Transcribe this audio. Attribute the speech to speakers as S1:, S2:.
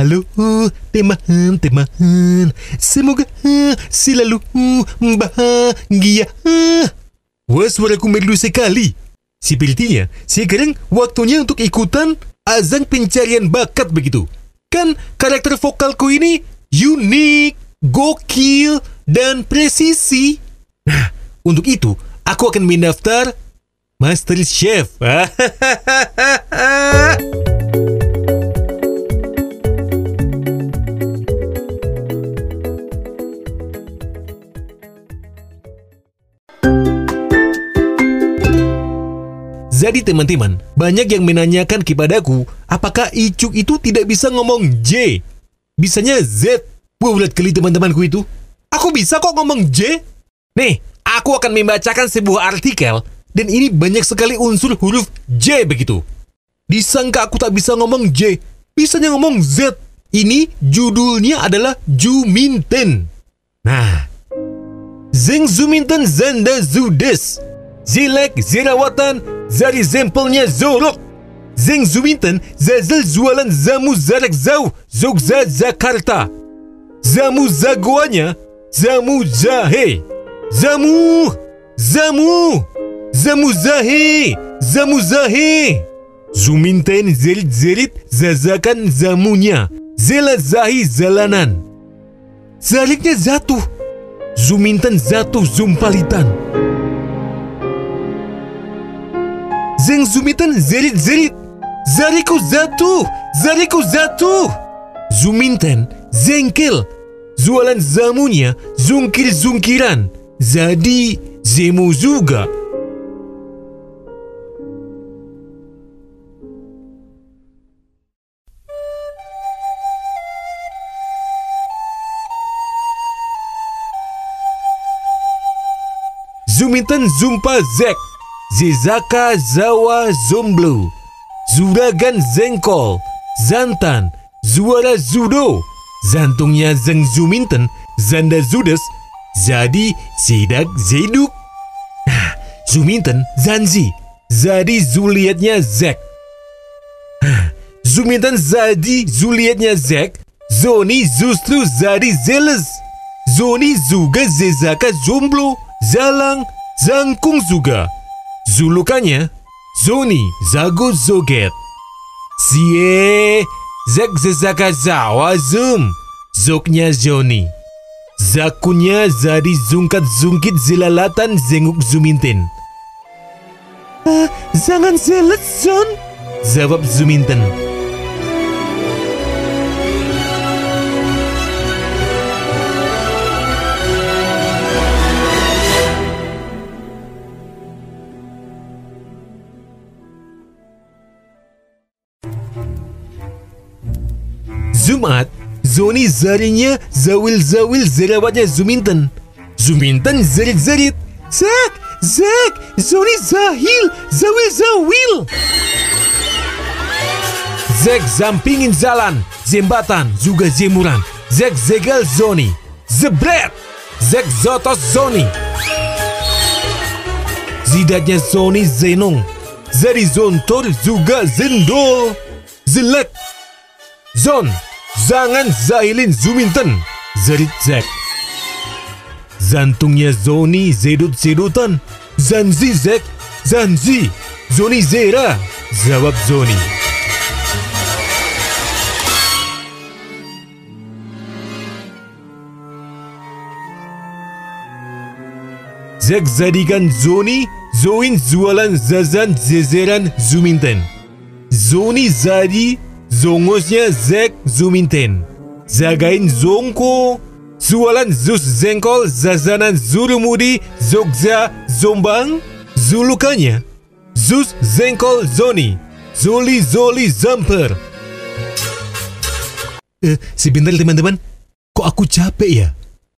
S1: Halo, temahan. Semoga selalu bahagia. Wah, suaraku merdu sekali. Sepertinya, sekarang waktunya untuk ikutan azan pencarian bakat begitu. Kan karakter vokalku ini unik, gokil, dan presisi. Nah, untuk itu, aku akan mendaftar Master Chef. Jadi teman-teman, banyak yang menanyakan kepadaku, apakah Icuk itu tidak bisa ngomong J? Bisanya Z. Wah, ulat kali teman-temanku itu. Aku bisa kok ngomong J. Nih, aku akan membacakan sebuah artikel, dan ini banyak sekali unsur huruf J begitu. Disangka aku tak bisa ngomong J, bisanya ngomong Z. Ini judulnya adalah Juminten. Nah, Zeng Zuminten Zanda Zudes. Zilek Zirawatan Zari Zempelnya Zorok Zeng Zuminten Zazal Zualan Zamu Zarek Zau Zogza Zakarta Zamu Zaguanya Zamu Zahe Zamu Zamu Zamu Zahe Zamu Zahe Zuminten Zerit Zerit Zazakan Zamunya Zela Zahi Zalanan Zaliknya jatuh Zuminten jatuh Zumpalitan Zeng Zuminten Zerit Zerit Zariku Zatu Zariku Zatu. Zuminten Zengkel Zualan zamunya Zungkir-zungkiran Jadi Zemu juga Zuminten Zumpa Zek Zizaka Zawa Zomblu Zuragan Zengkol Zantan Zuara Zudo Zantungnya Zeng Zuminten Zanda Zudes Jadi Sidak Zeduk. Nah, Zuminten Zanzi Jadi Zuliatnya Zek. Zuminten Zadi Zuliatnya Zek Zoni justru Zadi Zeles Zoni juga Zezaka Zomblo Zalang Zangkung juga Zulukannya Zoni Zago Zoget. Sie Zek Zezaka Zawa Zum. Zoknya Zoni. Zakunya Zadi Zungkat Zungkit Zilalatan Zenguk Zuminten ah, Jangan zelet Zon. Jawab Zuminten Jumat, Zoni zarinya zawil-zawil zerawatnya Zuminten. Zuminten zerit-zerit. Zek, Zek, Zoni zahil, zawil-zawil. Zek zampingin jalan, jembatan, juga jemuran. Zek zegal Zoni. Zebret, Zek zotos Zoni. Zidatnya Zoni zenong. Zari zontor juga zendol. Zelek. Zon, Jangan zahilin Zuminten Zerit Zek. Zantungnya Zoni zedut-zedutan Zanzi Zek Zanzi Zoni Zera Jawab Zoni. Zek jadikan Zoni Zoin jualan zazan zezeran Zuminten Zoni jadi Zongosnya Zek Zuminten. Zagain Zongko. Zualan Zus Zengkol. Zazanan Zurumudi. Zogza Zombang. Zulukannya Zus Zengkol Zoni. Zoli Zoli Zamper. Eh, sebentar teman-teman. Kok aku capek ya?